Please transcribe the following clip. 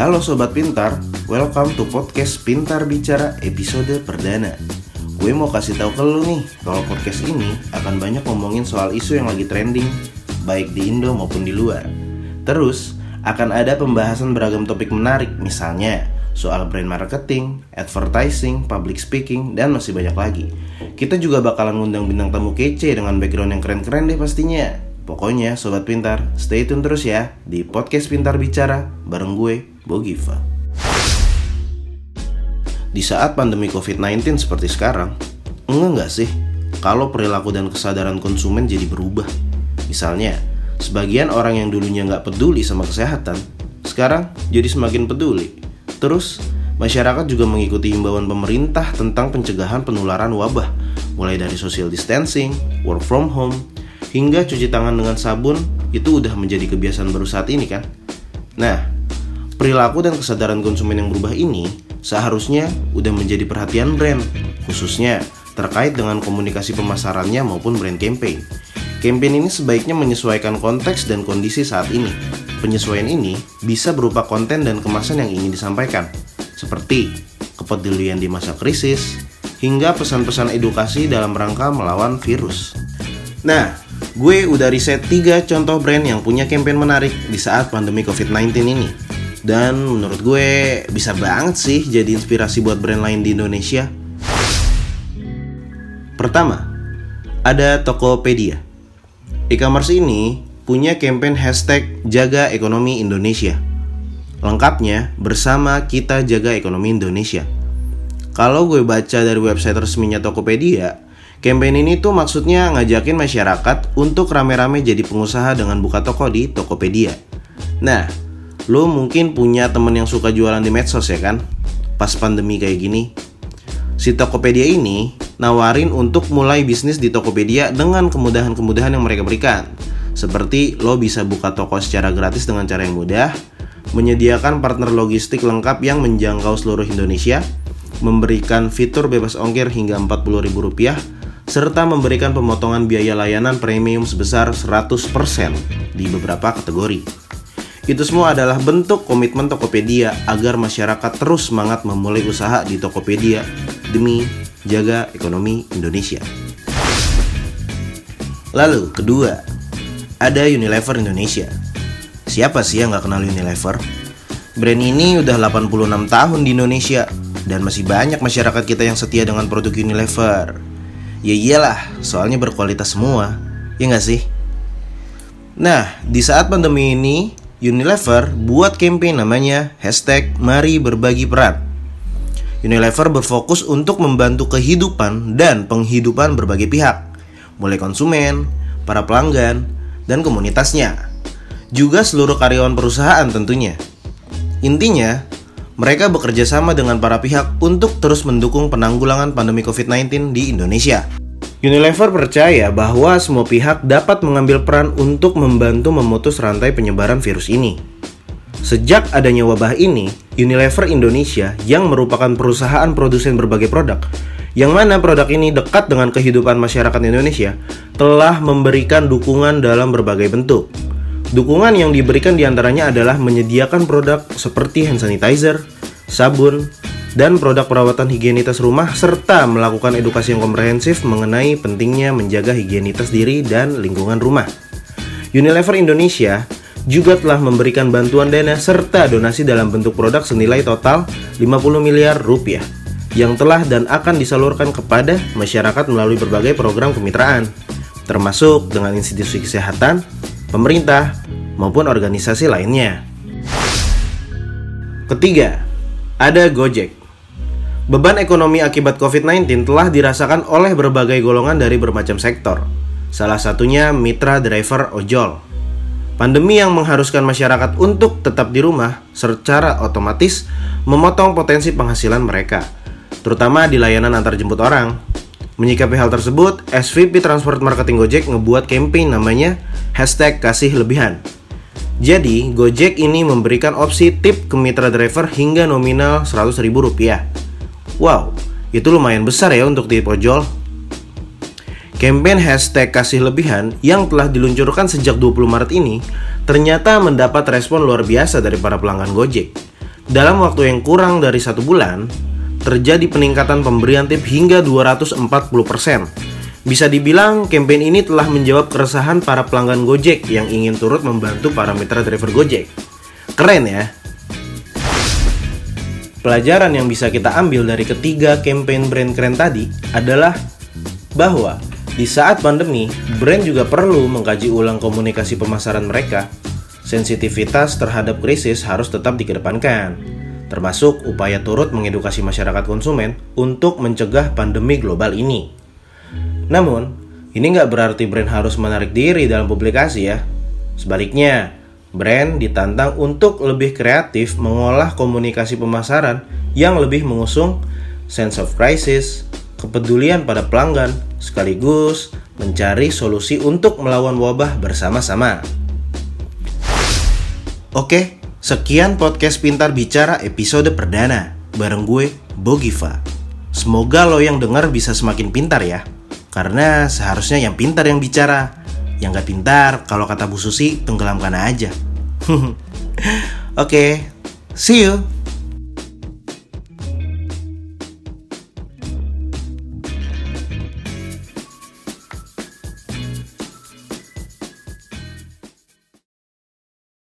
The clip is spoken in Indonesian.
Halo Sobat Pintar, welcome to podcast Pintar Bicara episode perdana. Gue mau kasih tahu ke lu nih, kalau podcast ini akan banyak ngomongin soal isu yang lagi trending Baik di Indo maupun di luar. Terus, akan ada pembahasan beragam topik menarik Misalnya, soal brand marketing, advertising, public speaking, dan masih banyak lagi. Kita juga bakalan ngundang bintang tamu kece dengan background yang keren-keren deh pastinya. Pokoknya Sobat Pintar, stay tune terus ya di Podcast Pintar Bicara bareng gue, Bogiva. Di saat pandemi COVID-19 seperti sekarang, enggak nggak sih kalau perilaku dan kesadaran konsumen jadi berubah? Misalnya, sebagian orang yang dulunya nggak peduli sama kesehatan, sekarang jadi semakin peduli. Terus, masyarakat juga mengikuti himbauan pemerintah tentang pencegahan penularan wabah, mulai dari social distancing, work from home, hingga cuci tangan dengan sabun itu udah menjadi kebiasaan baru saat ini kan. Nah, perilaku dan kesadaran konsumen yang berubah ini seharusnya udah menjadi perhatian brand, khususnya terkait dengan komunikasi pemasarannya maupun brand campaign. Campaign ini sebaiknya menyesuaikan konteks dan kondisi saat ini. Penyesuaian ini bisa berupa konten dan kemasan yang ingin disampaikan, seperti kepedulian di masa krisis, hingga pesan-pesan edukasi dalam rangka melawan virus. Nah, gue udah riset 3 contoh brand yang punya campaign menarik di saat pandemi COVID-19 ini. Dan menurut gue bisa banget sih jadi inspirasi buat brand lain di Indonesia. Pertama, ada Tokopedia. E-commerce ini punya campaign hashtag Jaga Ekonomi Indonesia. Lengkapnya bersama kita jaga ekonomi Indonesia. Kalau gue baca dari website resminya Tokopedia, Campaign ini tuh maksudnya ngajakin masyarakat untuk rame-rame jadi pengusaha dengan buka toko di Tokopedia. Nah, lo mungkin punya temen yang suka jualan di medsos ya kan? Pas pandemi kayak gini. Si Tokopedia ini nawarin untuk mulai bisnis di Tokopedia dengan kemudahan-kemudahan yang mereka berikan. Seperti lo bisa buka toko secara gratis dengan cara yang mudah, menyediakan partner logistik lengkap yang menjangkau seluruh Indonesia, memberikan fitur bebas ongkir hingga Rp40.000 serta memberikan pemotongan biaya layanan premium sebesar 100% di beberapa kategori. Itu semua adalah bentuk komitmen Tokopedia agar masyarakat terus semangat memulai usaha di Tokopedia demi jaga ekonomi Indonesia. Lalu, kedua, ada Unilever Indonesia. Siapa sih yang nggak kenal Unilever? Brand ini udah 86 tahun di Indonesia dan masih banyak masyarakat kita yang setia dengan produk Unilever. Ya iyalah, soalnya berkualitas semua. Ya nggak sih? Nah, di saat pandemi ini, Unilever buat campaign namanya hashtag Mari Berbagi Peran. Unilever berfokus untuk membantu kehidupan dan penghidupan berbagai pihak, mulai konsumen, para pelanggan, dan komunitasnya. Juga seluruh karyawan perusahaan tentunya. Intinya, mereka bekerja sama dengan para pihak untuk terus mendukung penanggulangan pandemi COVID-19 di Indonesia. Unilever percaya bahwa semua pihak dapat mengambil peran untuk membantu memutus rantai penyebaran virus ini. Sejak adanya wabah ini, Unilever Indonesia yang merupakan perusahaan produsen berbagai produk, yang mana produk ini dekat dengan kehidupan masyarakat Indonesia, telah memberikan dukungan dalam berbagai bentuk, Dukungan yang diberikan di antaranya adalah menyediakan produk seperti hand sanitizer, sabun, dan produk perawatan higienitas rumah serta melakukan edukasi yang komprehensif mengenai pentingnya menjaga higienitas diri dan lingkungan rumah. Unilever Indonesia juga telah memberikan bantuan dana serta donasi dalam bentuk produk senilai total 50 miliar rupiah yang telah dan akan disalurkan kepada masyarakat melalui berbagai program kemitraan termasuk dengan institusi kesehatan, pemerintah, maupun organisasi lainnya. Ketiga, ada Gojek. Beban ekonomi akibat COVID-19 telah dirasakan oleh berbagai golongan dari bermacam sektor. Salah satunya mitra driver ojol. Pandemi yang mengharuskan masyarakat untuk tetap di rumah secara otomatis memotong potensi penghasilan mereka, terutama di layanan antar jemput orang. Menyikapi hal tersebut, SVP Transport Marketing Gojek ngebuat campaign namanya hashtag kasih lebihan. Jadi, Gojek ini memberikan opsi tip ke mitra driver hingga nominal Rp100.000. Wow, itu lumayan besar ya untuk tip ojol. Campaign hashtag kasih lebihan yang telah diluncurkan sejak 20 Maret ini ternyata mendapat respon luar biasa dari para pelanggan Gojek. Dalam waktu yang kurang dari satu bulan, terjadi peningkatan pemberian tip hingga 240%. Bisa dibilang, campaign ini telah menjawab keresahan para pelanggan Gojek yang ingin turut membantu para mitra driver Gojek. Keren ya? Pelajaran yang bisa kita ambil dari ketiga campaign brand keren tadi adalah bahwa di saat pandemi, brand juga perlu mengkaji ulang komunikasi pemasaran mereka sensitivitas terhadap krisis harus tetap dikedepankan, termasuk upaya turut mengedukasi masyarakat konsumen untuk mencegah pandemi global ini. Namun, ini nggak berarti brand harus menarik diri dalam publikasi ya. Sebaliknya, brand ditantang untuk lebih kreatif mengolah komunikasi pemasaran yang lebih mengusung sense of crisis, kepedulian pada pelanggan, sekaligus mencari solusi untuk melawan wabah bersama-sama. Oke, sekian podcast Pintar Bicara episode perdana bareng gue, Bogiva. Semoga lo yang denger bisa semakin pintar ya. Karena seharusnya yang pintar yang bicara. Yang gak pintar, kalau kata Bu Susi, tenggelamkan aja. Oke, see you.